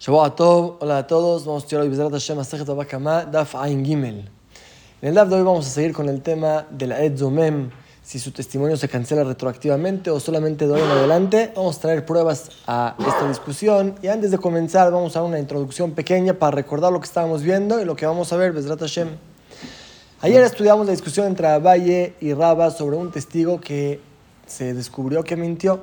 Shabbat hola a todos, vamos a estudiar hoy Bezrat Hashem Masechet Abakama, Daf Ain Gimel. En el Daf de hoy vamos a seguir con el tema de la Ed Zomem, si su testimonio se cancela retroactivamente o solamente de hoy en adelante. Vamos a traer pruebas a esta discusión y antes de comenzar vamos a una introducción pequeña para recordar lo que estábamos viendo y lo que vamos a ver, Bezrat Hashem. Ayer estudiamos la discusión entre Abaye y Raba sobre un testigo que se descubrió que mintió.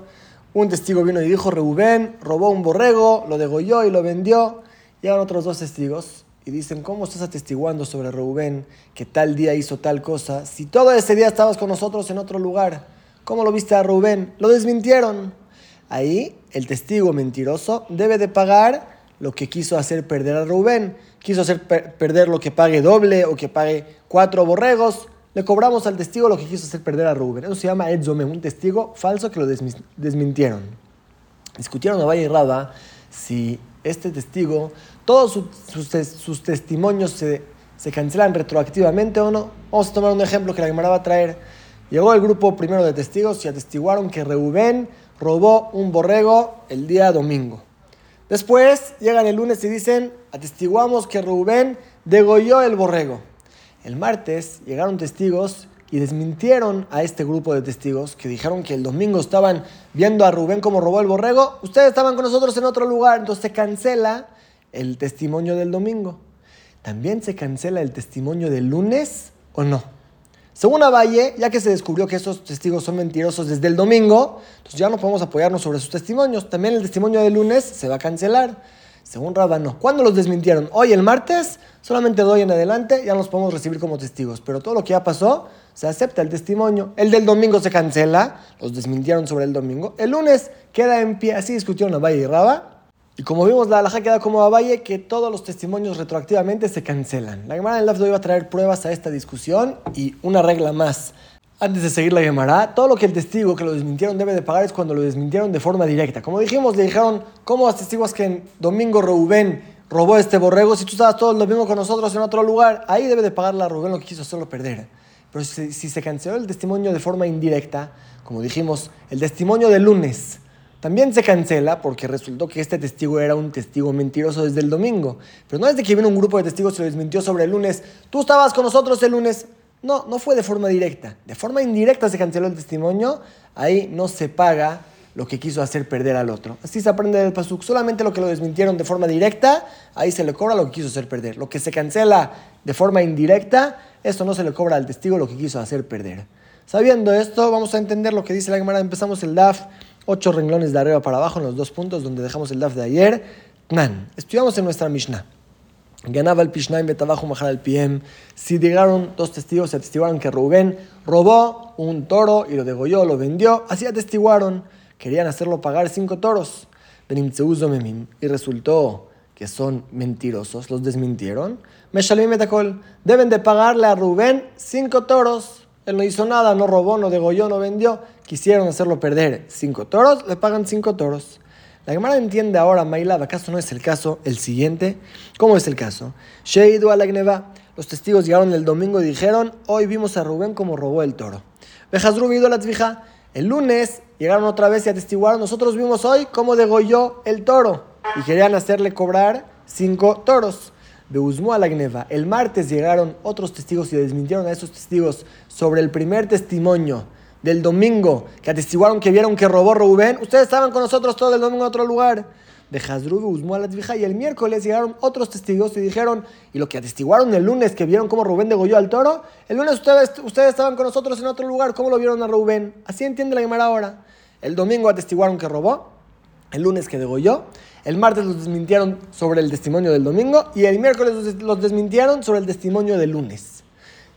Un testigo vino y dijo, Reubén robó un borrego, lo degolló y lo vendió. Llegan otros dos testigos y dicen, ¿cómo estás atestiguando sobre Reubén que tal día hizo tal cosa? Si todo ese día estabas con nosotros en otro lugar, ¿cómo lo viste a Reubén? Lo desmintieron. Ahí el testigo mentiroso debe de pagar lo que quiso hacer perder a Reubén. Quiso hacer perder lo que pague doble o que pague cuatro borregos le cobramos al testigo lo que quiso hacer perder a Rubén. Eso se llama Edzome, un testigo falso que lo desmintieron. Discutieron a Valle y Raba si este testigo, todos sus, testimonios se, cancelan retroactivamente o no. Vamos a tomar un ejemplo que la Gemara va a traer. Llegó el grupo primero de testigos y atestiguaron que Reubén robó un borrego el día domingo. Después llegan el lunes y dicen, atestiguamos que Reubén degolló el borrego. El martes llegaron testigos y desmintieron a este grupo de testigos que dijeron que el domingo estaban viendo a Rubén como robó el borrego. Ustedes estaban con nosotros en otro lugar, entonces se cancela el testimonio del domingo. ¿También se cancela el testimonio del lunes o no? Según Avalle, ya que se descubrió que esos testigos son mentirosos desde el domingo, entonces ya no podemos apoyarnos sobre sus testimonios. También el testimonio del lunes se va a cancelar. Según Rabano, ¿cuándo los desmintieron? Hoy, el martes, solamente doy en adelante, ya los podemos recibir como testigos. Pero todo lo que ya pasó, se acepta el testimonio. El del domingo se cancela, los desmintieron sobre el domingo. El lunes queda en pie, así discutieron Abaye y Raba. Y como vimos, la alhaja queda como Abaye, que todos los testimonios retroactivamente se cancelan. La Gemara del Lafdo iba a traer pruebas a esta discusión y una regla más. Antes de seguir la llamará, todo lo que el testigo que lo desmintieron debe de pagar es cuando lo desmintieron de forma directa. Como dijimos, le dijeron, ¿cómo atestiguas que en domingo Reubén robó este borrego si tú estabas todo el domingo con nosotros en otro lugar? Ahí debe de pagarle a Reubén lo que quiso hacerlo perder. Pero si, se canceló el testimonio de forma indirecta, como dijimos, el testimonio del lunes también se cancela porque resultó que este testigo era un testigo mentiroso desde el domingo. Pero no desde que vino un grupo de testigos y lo desmintió sobre el lunes. Tú estabas con nosotros el lunes, no, no fue de forma directa. De forma indirecta se canceló el testimonio. Ahí no se paga lo que quiso hacer perder al otro. Así se aprende del Pasuk. Solamente lo que lo desmintieron de forma directa, ahí se le cobra lo que quiso hacer perder. Lo que se cancela de forma indirecta, esto no se le cobra al testigo lo que quiso hacer perder. Sabiendo esto, vamos a entender lo que dice la Gemara. Empezamos el DAF, ocho renglones de arriba para abajo en los dos puntos donde dejamos el DAF de ayer. Man, estudiamos en nuestra Mishnah ganaba el Pishnaim Betabajo Mahal al PM. Si llegaron dos testigos, se atestiguaron que Rubén robó un toro y lo degolló, lo vendió. Así atestiguaron. Querían hacerlo pagar cinco toros. Y resultó que son mentirosos, los desmintieron. Meshalim Metakol. Deben de pagarle a Rubén cinco toros. Él no hizo nada, no robó, no degolló, no vendió. Quisieron hacerlo perder cinco toros, le pagan cinco toros. La Gemara entiende ahora, Mailad, ¿acaso no es el caso el siguiente? ¿Cómo es el caso? Sheidu Alagneva, los testigos llegaron el domingo y dijeron, hoy vimos a Rubén como robó el toro. Bejazru la tzvija, el lunes llegaron otra vez y atestiguaron, nosotros vimos hoy cómo degolló el toro y querían hacerle cobrar cinco toros. Beuzmu Alagneva, el martes llegaron otros testigos y desmintieron a esos testigos sobre el primer testimonio del domingo, que atestiguaron que vieron que robó Rubén, ustedes estaban con nosotros todo el domingo en otro lugar. Y el miércoles llegaron otros testigos y dijeron, y lo que atestiguaron el lunes, que vieron cómo Rubén degolló al toro, el lunes ustedes, ustedes estaban con nosotros en otro lugar, ¿cómo lo vieron a Rubén? Así entiende la Gemara ahora. El domingo atestiguaron que robó, el lunes que degolló, el martes los desmintieron sobre el testimonio del domingo y el miércoles los desmintieron sobre el testimonio del lunes.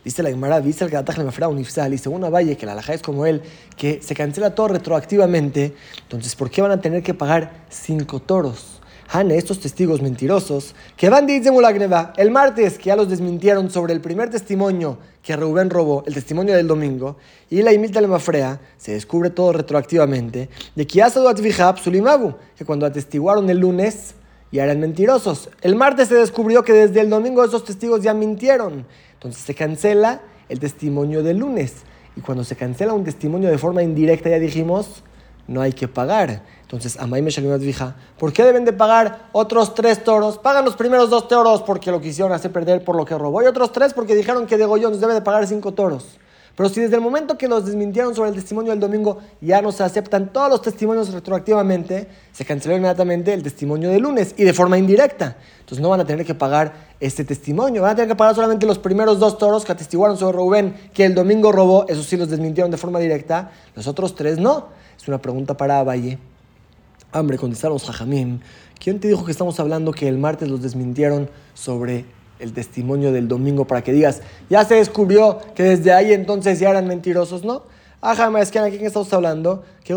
Dice la Gemara, dice el Gataj le un ifsal, y según Valle, que la alhaja es como él, que se cancela todo retroactivamente, entonces ¿por qué van a tener que pagar cinco toros? Hane, estos testigos mentirosos, que van de el martes que ya los desmintieron sobre el primer testimonio que Rubén robó, el testimonio del domingo, y la imita mafrea, se descubre todo retroactivamente, de que ya Sulimabu, que cuando atestiguaron el lunes, ya eran mentirosos. El martes se descubrió que desde el domingo esos testigos ya mintieron. Entonces se cancela el testimonio del lunes. Y cuando se cancela un testimonio de forma indirecta, ya dijimos, no hay que pagar. Entonces, Amay Meshalim Advija, ¿por qué deben de pagar otros tres toros? Pagan los primeros dos toros porque lo quisieron hacer perder por lo que robó, y otros tres porque dijeron que degolló, nos debe de pagar cinco toros. Pero si desde el momento que nos desmintieron sobre el testimonio del domingo ya no se aceptan todos los testimonios retroactivamente, se canceló inmediatamente el testimonio del lunes y de forma indirecta. Entonces no van a tener que pagar este testimonio, van a tener que pagar solamente los primeros dos toros que atestiguaron sobre Rubén que el domingo robó, esos sí los desmintieron de forma directa, los otros tres no. Es una pregunta para Valle. Hombre, contestaron los jajamim. ¿Quién te dijo que estamos hablando que el martes los desmintieron sobre el testimonio del domingo para que digas, ya se descubrió que desde ahí entonces ya eran mentirosos, ¿no? Ajá, es que aquí estamos hablando, que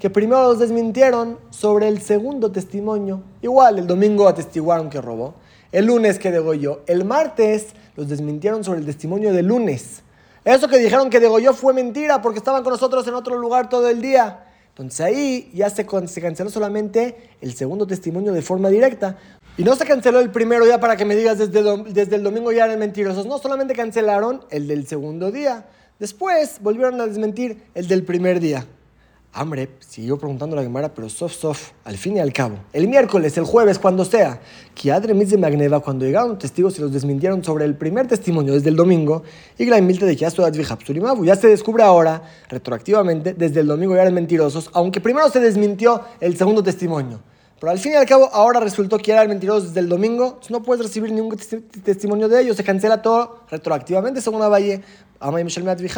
que primero los desmintieron sobre el segundo testimonio. Igual, el domingo atestiguaron que robó, el lunes que degolló, el martes los desmintieron sobre el testimonio del lunes. Eso que dijeron que degolló fue mentira porque estaban con nosotros en otro lugar todo el día. Entonces ahí ya se, se canceló solamente el segundo testimonio de forma directa. Y no se canceló el primero ya para que me digas desde, desde el domingo ya eran mentirosos. No, solamente cancelaron el del segundo día. Después volvieron a desmentir el del primer día. Hombre, siguió preguntando la Gemara, pero soft, soft, al fin y al cabo. El miércoles, el jueves, cuando sea, que Adre de Magneva, cuando llegaron testigos y los desmintieron sobre el primer testimonio desde el domingo, y Milte de ya se descubre ahora, retroactivamente, desde el domingo ya eran mentirosos, aunque primero se desmintió el segundo testimonio. Pero al fin y al cabo, ahora resultó que eran mentirosos desde el domingo, no puedes recibir ningún testimonio de ellos, se cancela todo retroactivamente según la Valle,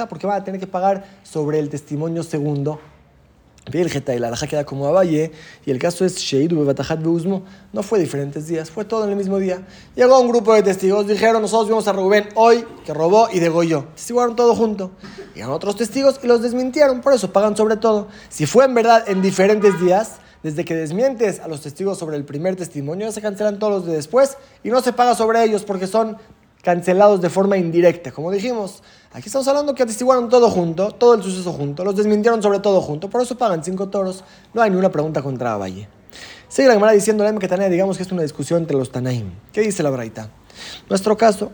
porque van a tener que pagar sobre el testimonio segundo. Y la alaja queda como Valle, y el caso es Sheidu Bebatajat Beuzmo, no fue diferentes días, fue todo en el mismo día. Llegó un grupo de testigos, dijeron, nosotros vimos a Rubén hoy que robó y degolló. Testiguaron todo junto. Llegaron otros testigos y los desmintieron, por eso pagan sobre todo. Si fue en verdad en diferentes días, desde que desmientes a los testigos sobre el primer testimonio, se cancelan todos los de después y no se paga sobre ellos porque son cancelados de forma indirecta. Como dijimos, aquí estamos hablando que atestiguaron todo junto, todo el suceso junto, los desmintieron sobre todo junto, por eso pagan cinco toros. No hay ninguna pregunta contra Valle. Sigue la Gemara diciendo, que Tanea, digamos que es una discusión entre los Tanaim. ¿Qué dice la Braita? Nuestro caso,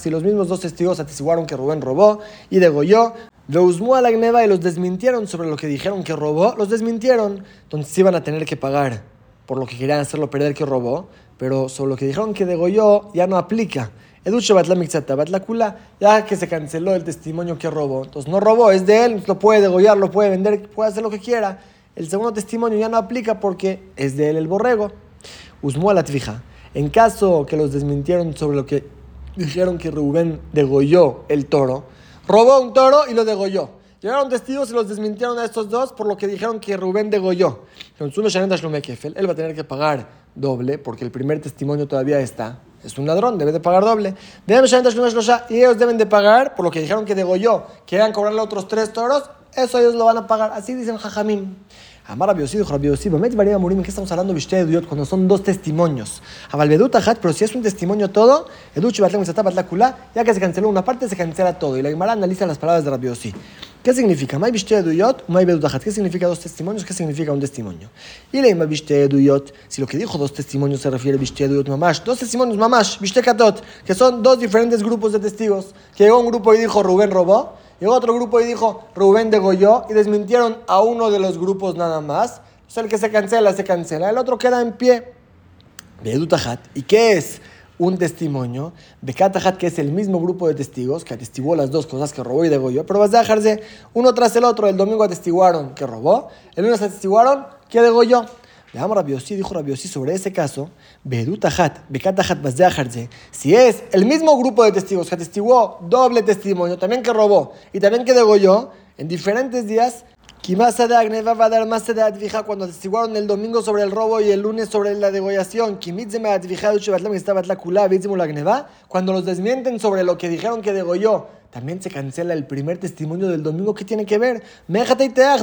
si los mismos dos testigos atestiguaron que Rubén robó y degolló, Reusmú a la Gneva y los desmintieron sobre lo que dijeron que robó, los desmintieron. Entonces iban a tener que pagar por lo que querían hacerlo perder que robó, pero sobre lo que dijeron que degolló ya no aplica. Educho la kula, ya que se canceló el testimonio que robó. Entonces no robó, es de él, lo puede degollar, lo puede vender, puede hacer lo que quiera. El segundo testimonio ya no aplica porque es de él el borrego. Usmú a la tvija. En caso que los desmintieron sobre lo que dijeron que Rubén degolló el toro, robó un toro y lo degolló. Llegaron testigos y los desmintieron a estos dos por lo que dijeron que Rubén degolló. Él va a tener que pagar doble porque el primer testimonio todavía está. Es un ladrón, debe de pagar doble. Y ellos deben de pagar por lo que dijeron que degolló. Quieran cobrarle otros tres toros, eso ellos lo van a pagar. Así dicen Jajamín. Amar Rabbi dijo Rabbi Yossi, Varía Murim, ¿qué estamos hablando de Eduyot cuando son dos testimonios? Avalvedut Ajat, pero si es un testimonio todo, Educhi Batlam la Kula, ya que se canceló una parte, se cancela todo. Y la Gemara analiza las palabras de Rabbi Yossi. ¿Qué significa? May Eduyot, May Ajat. ¿Qué significa dos testimonios? ¿Qué significa un testimonio? Y le May Eduyot, si lo que dijo dos testimonios se refiere a Eduyot Mamash, dos testimonios Mamash, Bishte Katot, que son dos diferentes grupos de testigos. Que llegó un grupo y dijo Rubén robó, Llegó otro grupo y dijo, Rubén degolló, y desmintieron a uno de los grupos nada más. O el que se cancela, se cancela. El otro queda en pie. ¿Y qué es un testimonio? Bekatajat, que es el mismo grupo de testigos que atestiguó las dos cosas que robó y degolló. Pero vas a dejarse uno tras el otro. El domingo atestiguaron que robó, el lunes atestiguaron que degolló. Veamos Rabiosi, dijo Rabiosi sobre ese caso, si es el mismo grupo de testigos que atestiguó doble testimonio, también que robó y también que degolló, en diferentes días, va a dar más de cuando atestiguaron el domingo sobre el robo y el lunes sobre la degollación. Cuando los desmienten sobre lo que dijeron que degolló, también se cancela el primer testimonio del domingo. ¿Qué tiene que ver?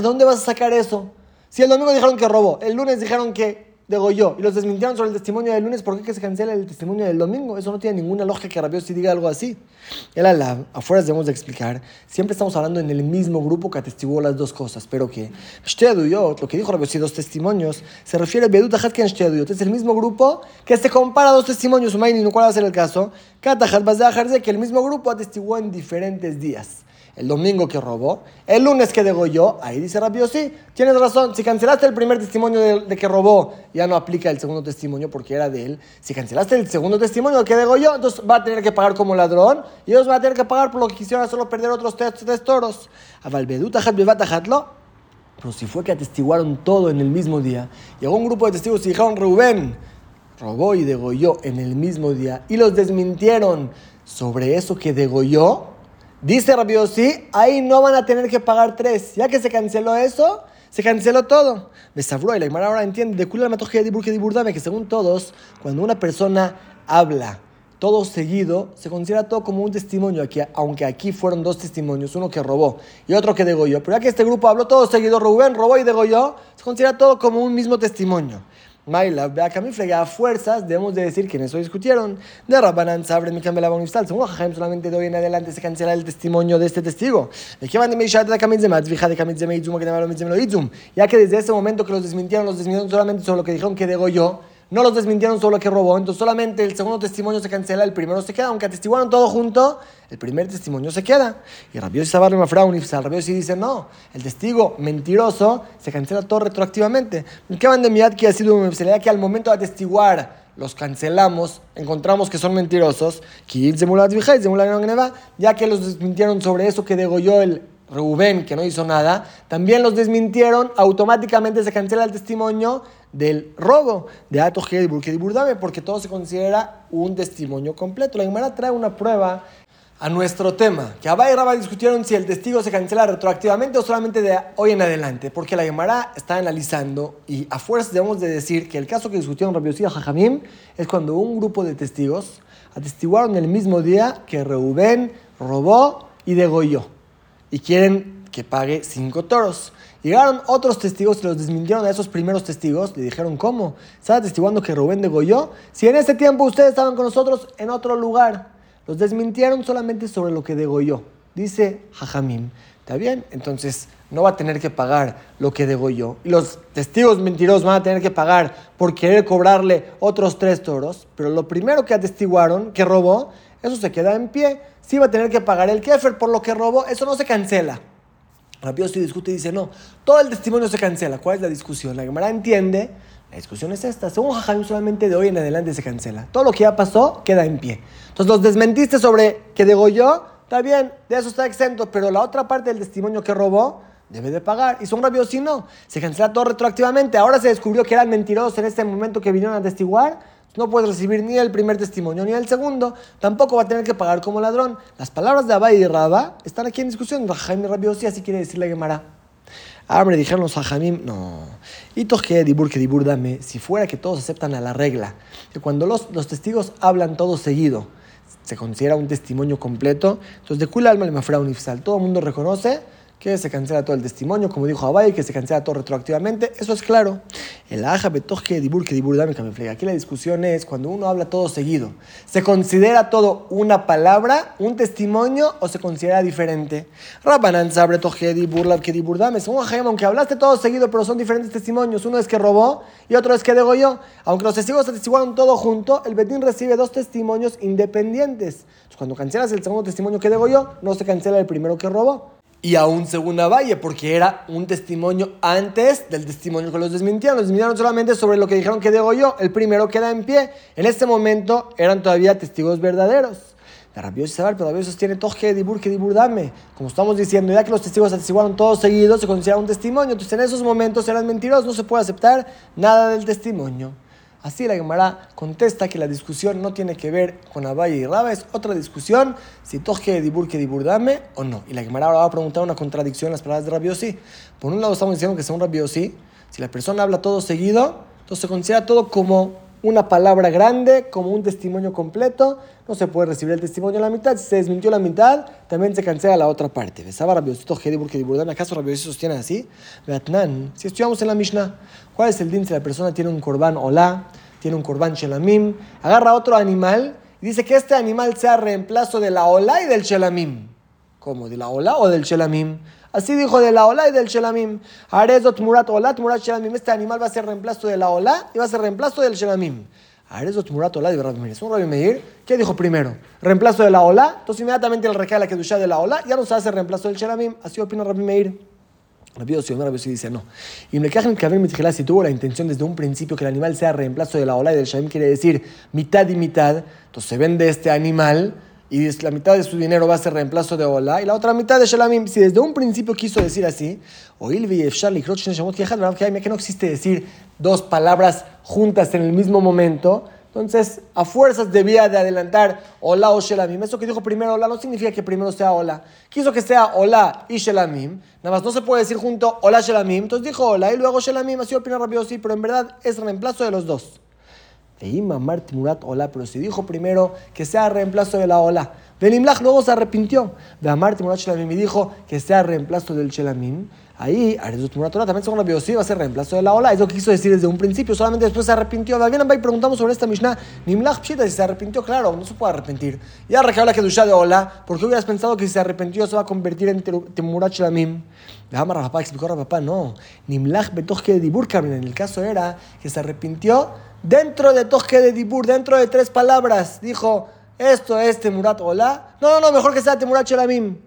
¿dónde vas a sacar eso? Si el domingo dijeron que robó, el lunes dijeron que degolló y los desmintieron sobre el testimonio del lunes, ¿por qué que se cancela el testimonio del domingo? Eso no tiene ninguna lógica que Rabiosi diga algo así. El la afuera debemos de explicar, siempre estamos hablando en el mismo grupo que atestiguó las dos cosas, pero que lo que dijo Rabiosi, dos testimonios, se refiere a Bedut Hatken es el mismo grupo que se compara dos testimonios, ¿cuál va a ser el caso? que el mismo grupo atestiguó en diferentes días. El domingo que robó, el lunes que degolló, ahí dice rápido, sí, tienes razón, si cancelaste el primer testimonio de, que robó, ya no aplica el segundo testimonio porque era de él. Si cancelaste el segundo testimonio que degolló, entonces va a tener que pagar como ladrón y ellos van a tener que pagar por lo que quisieron solo perder otros tres, toros. A pero si fue que atestiguaron todo en el mismo día, llegó un grupo de testigos y dijeron, Rubén robó y degolló en el mismo día y los desmintieron sobre eso que degolló, dice Rabbi sí, ahí no van a tener que pagar tres. Ya que se canceló eso, se canceló todo. Besafró y la ahora entiende de Kula de que según todos, cuando una persona habla todo seguido, se considera todo como un testimonio, aquí, aunque aquí fueron dos testimonios, uno que robó y otro que degolló. Pero ya que este grupo habló todo seguido, Rubén robó y degolló, se considera todo como un mismo testimonio. Maila, vea que a mí a fuerzas, debemos de decir que en eso discutieron. De Rabbanan Sabre, mi cambia la bonifstal. Según Jajaim, solamente de hoy en adelante se cancela el testimonio de este testigo. ¿De qué van de Meishat de Kamit Zemat? Vija de Kamit Zemat, que Ya que desde ese momento que los desmintieron, los desmintieron solamente sobre lo que dijeron que degolló no los desmintieron solo que robó, entonces solamente el segundo testimonio se cancela, el primero se queda, aunque atestiguaron todo junto, el primer testimonio se queda. Y Rabiosi Sabarri Mafraun, Rabiosi dice, no, el testigo mentiroso se cancela todo retroactivamente. ¿Qué van de miad que ha sido una que al momento de atestiguar los cancelamos, encontramos que son mentirosos, ya que los desmintieron sobre eso que degolló el Reubén, que no hizo nada, también los desmintieron, automáticamente se cancela el testimonio del robo de Atos y Burdame, porque todo se considera un testimonio completo. La Gemara trae una prueba a nuestro tema, que Abay y Rabba discutieron si el testigo se cancela retroactivamente o solamente de hoy en adelante, porque la Gemara está analizando y a fuerza debemos de decir que el caso que discutieron Rabbi y Jajamim es cuando un grupo de testigos atestiguaron el mismo día que Reubén robó y degolló y quieren que pague cinco toros. Llegaron otros testigos y los desmintieron a esos primeros testigos. Le dijeron, ¿cómo? ¿Estaba testiguando que Rubén degolló? Si en ese tiempo ustedes estaban con nosotros en otro lugar. Los desmintieron solamente sobre lo que degolló. Dice Jajamim. ¿Está bien? Entonces no va a tener que pagar lo que degolló. Y los testigos mentirosos van a tener que pagar por querer cobrarle otros tres toros. Pero lo primero que atestiguaron, que robó, eso se queda en pie sí va a tener que pagar el kefer por lo que robó, eso no se cancela. Rabio si discute y dice, no, todo el testimonio se cancela. ¿Cuál es la discusión? La Gemara entiende, la discusión es esta. Según Jajam, solamente de hoy en adelante se cancela. Todo lo que ya pasó queda en pie. Entonces los desmentiste sobre que degolló, está bien, de eso está exento, pero la otra parte del testimonio que robó, debe de pagar. Y son rabios si no, se cancela todo retroactivamente. Ahora se descubrió que eran mentirosos en este momento que vinieron a testiguar no puedes recibir ni el primer testimonio ni el segundo, tampoco va a tener que pagar como ladrón. Las palabras de Abay y Rabba están aquí en discusión. Rajaim y Rabbi así quiere decir la Gemara. Abre, dijeron los Hajamim, no. Y toque dibur que dibur dame, si fuera que todos aceptan a la regla, que cuando los, los testigos hablan todo seguido, se considera un testimonio completo, entonces de cuál alma le mafra un ifsal. Todo el mundo reconoce que se cancela todo el testimonio, como dijo Abay, que se cancela todo retroactivamente, eso es claro. El aja betoje dibur que dibur dame Aquí la discusión es cuando uno habla todo seguido, ¿se considera todo una palabra, un testimonio o se considera diferente? Rabanan sabre toje dibur que dibur dame. Según aunque hablaste todo seguido, pero son diferentes testimonios. Uno es que robó y otro es que degolló. Aunque los testigos atestiguaron todo junto, el Betín recibe dos testimonios independientes. cuando cancelas el segundo testimonio que degolló, no se cancela el primero que robó y aún según Valle, porque era un testimonio antes del testimonio que los desmintieron. Los desmintieron solamente sobre lo que dijeron que yo El primero queda en pie. En este momento eran todavía testigos verdaderos. La rabiosa saber, pero rabioso sostiene toje dibur que dibur dame. Como estamos diciendo, ya que los testigos atestiguaron todos seguidos, se considera un testimonio. Entonces en esos momentos eran mentirosos, no se puede aceptar nada del testimonio. Así la Gemara contesta que la discusión no tiene que ver con Abaye y Raba, es otra discusión, si toje dibur que dibur o no. Y la Gemara ahora va a preguntar una contradicción en las palabras de Rabiosi. Por un lado estamos diciendo que según Rabiosi, si la persona habla todo seguido, entonces se considera todo como una palabra grande, como un testimonio completo, no se puede recibir el testimonio a la mitad, si se desmintió la mitad, también se cancela la otra parte. ¿Acaso Rabiosi sostiene así? Si estudiamos en la Mishnah, ¿cuál es el din si la persona tiene un corbán la tiene un corbán shelamim, agarra otro animal y dice que este animal sea reemplazo de la ola y del shelamim. ¿Cómo? ¿De la ola o del shelamim? Así dijo de la ola y del shelamim. Arezot murat olat murat shelamim. Este animal va a ser reemplazo de la ola y va a ser reemplazo del shelamim. Arezot Murat Olá de Rabbi Meir. Un Rabbi Meir. ¿Qué dijo primero? Reemplazo de la ola. Entonces inmediatamente le recae la Kedusha de la ola. Ya no se hace reemplazo del Shelamim. Así opina Rabbi Meir. Rabbi Yossi, Rabbi Yossi dice no. Y me que si tuvo la intención desde un principio que el animal sea reemplazo de la ola y del Shelamim quiere decir mitad y mitad. Entonces se vende este animal y la mitad de su dinero va a ser reemplazo de Ola y la otra mitad de Shalamim. Si desde un principio quiso decir así, que no existe decir dos palabras juntas en el mismo momento, entonces a fuerzas debía de adelantar Ola o Shelamim. Eso que dijo primero Ola no significa que primero sea Ola. Quiso que sea Ola y Shelamim. Nada más no se puede decir junto Ola Shelamim. Entonces dijo Ola y luego Shelamim. Así opina Rabbi sí, pero en verdad es reemplazo de los dos. Veima Marti Murat Ola, pero se dijo primero que sea reemplazo de la Ola. Benimlach luego se arrepintió. De Marti Murat Shelamim y dijo que sea reemplazo del Shelamim. Ahí, también según la biosí va a ser reemplazo de la Ola. Es lo que quiso decir desde un principio, solamente después se arrepintió. Bien, y preguntamos sobre esta Mishnah. Nimlach Pshita, si se arrepintió, claro, no se puede arrepentir. Ya recabó la Kedusha de Ola, porque hubieras pensado que si se arrepintió se va a convertir en Temurat Shelamim. Dejamos a papá, explicó a papá, no. Nimlach Betoch que Dibur En el caso era que se arrepintió dentro de Toje de Dibur, dentro de tres palabras, dijo, esto es Temurat Ola. No, no, no, mejor que sea Temurat Shelamim.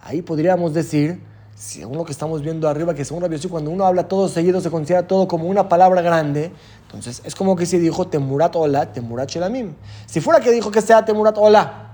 Ahí podríamos decir, según lo que estamos viendo arriba, que según Rabbi cuando uno habla todo seguido se considera todo como una palabra grande. Entonces es como que si dijo Temurat Ola, Temurat Shelamim. Si fuera que dijo que sea Temurat Ola,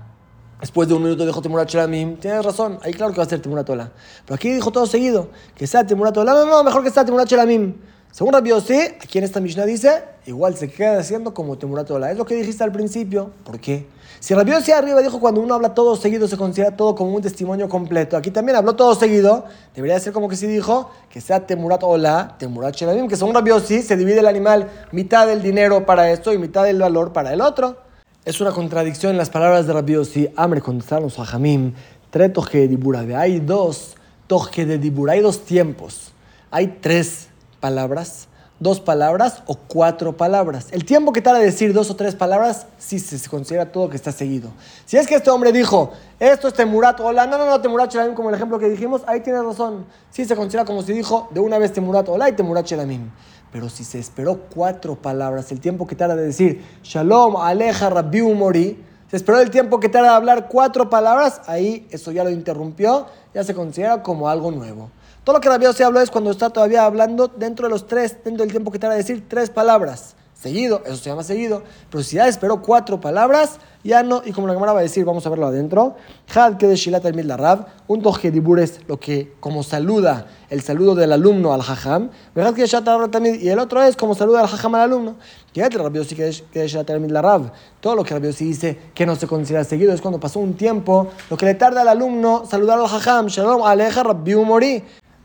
después de un minuto dijo Temurat Shelamim, tienes razón, ahí claro que va a ser Temurat Ola. Pero aquí dijo todo seguido, que sea Temurat Ola, no, no, mejor que sea Temurat Shelamim. Según Rabbi aquí en esta Mishnah dice, igual se queda haciendo como Temurat Es lo que dijiste al principio. ¿Por qué? Si Rabbi arriba dijo cuando uno habla todo seguido se considera todo como un testimonio completo. Aquí también habló todo seguido. Debería ser como que si dijo que sea Temurat Ola, Temurat Shelamim, que según Rabbi se divide el animal mitad del dinero para esto y mitad del valor para el otro. Es una contradicción en las palabras de Rabbi. Amre contestaron los Jamim, tres toje de dibura. Hay dos toje de dibura, hay dos tiempos. Hay tres palabras, dos palabras o cuatro palabras. El tiempo que tarda decir dos o tres palabras, sí se considera todo que está seguido. Si es que este hombre dijo, esto es Temurat, hola, no, no, no, Temurat Shelamim, como el ejemplo que dijimos, ahí tiene razón. Sí se considera como si dijo de una vez Temurat, hola y Temurat Shelamim. Pero si se esperó cuatro palabras, el tiempo que tarda de decir Shalom, Aleja, Rabbi Mori, se esperó el tiempo que tarda de hablar cuatro palabras, ahí eso ya lo interrumpió, ya se considera como algo nuevo. Todo lo que Rabbi se habló es cuando está todavía hablando dentro de los tres, dentro del tiempo que te va a decir tres palabras. Seguido, eso se llama seguido. Pero si ya esperó cuatro palabras, ya no. Y como la cámara va a decir, vamos a verlo adentro. Had que de Shilat el Rab, un toje es lo que, como saluda, el saludo del alumno al Hajam. Verdad que también, y el otro es como saluda al Hajam al alumno. Que el Rabbi que de Shilat el Rab. Todo lo que Rabbi dice que no se considera seguido es cuando pasó un tiempo, lo que le tarda al alumno saludar al Hajam. Shalom, Aleja, Rabbi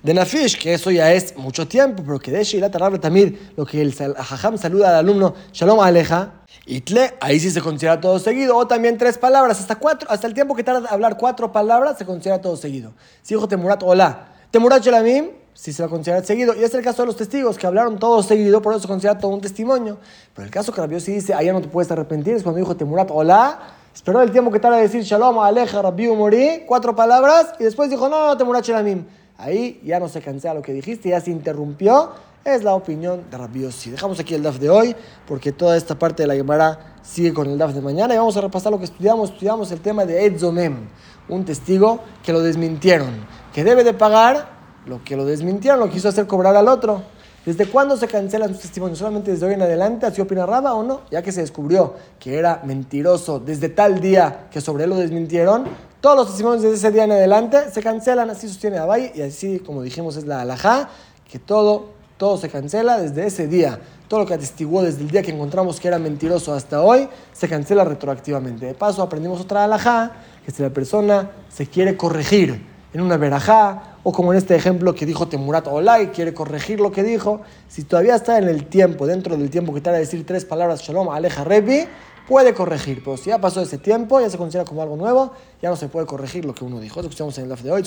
de Nafish, que eso ya es mucho tiempo, pero que de Shilat también, lo que el Jajam saluda al alumno, Shalom Aleja, Itle, ahí sí se considera todo seguido, o también tres palabras, hasta cuatro, hasta el tiempo que tarda hablar cuatro palabras, se considera todo seguido. Si dijo Temurat, hola, Temurat Shelamim, sí se va a considerar seguido. Y es el caso de los testigos, que hablaron todo seguido, por eso se considera todo un testimonio. Pero el caso que Rabbi sí dice, allá no te puedes arrepentir, es cuando dijo Temurat, hola, esperó el tiempo que tarda de decir Shalom, Aleja, Rabbi Morí, cuatro palabras, y después dijo, no, no, Temurat Shelamim. Ahí ya no se cancela lo que dijiste, ya se interrumpió. Es la opinión de Rabbi Yossi. Dejamos aquí el DAF de hoy, porque toda esta parte de la Gemara sigue con el DAF de mañana. Y vamos a repasar lo que estudiamos. Estudiamos el tema de Edzomem, un testigo que lo desmintieron, que debe de pagar lo que lo desmintieron, lo quiso hacer cobrar al otro. ¿Desde cuándo se cancelan sus testimonios? ¿Solamente desde hoy en adelante? ¿Así opina Raba o no? Ya que se descubrió que era mentiroso desde tal día que sobre él lo desmintieron, todos los testimonios desde ese día en adelante se cancelan, así sostiene Abay, y así, como dijimos, es la alajá, que todo, todo se cancela desde ese día. Todo lo que atestiguó desde el día que encontramos que era mentiroso hasta hoy, se cancela retroactivamente. De paso, aprendimos otra alajá, que si la persona se quiere corregir en una verajá, o como en este ejemplo que dijo Temurat Olay, quiere corregir lo que dijo, si todavía está en el tiempo, dentro del tiempo que te a decir tres palabras, Shalom, Aleja, Rebi, puede corregir, pero si ya pasó ese tiempo, ya se considera como algo nuevo, ya no se puede corregir lo que uno dijo. Eso escuchamos en el live de hoy.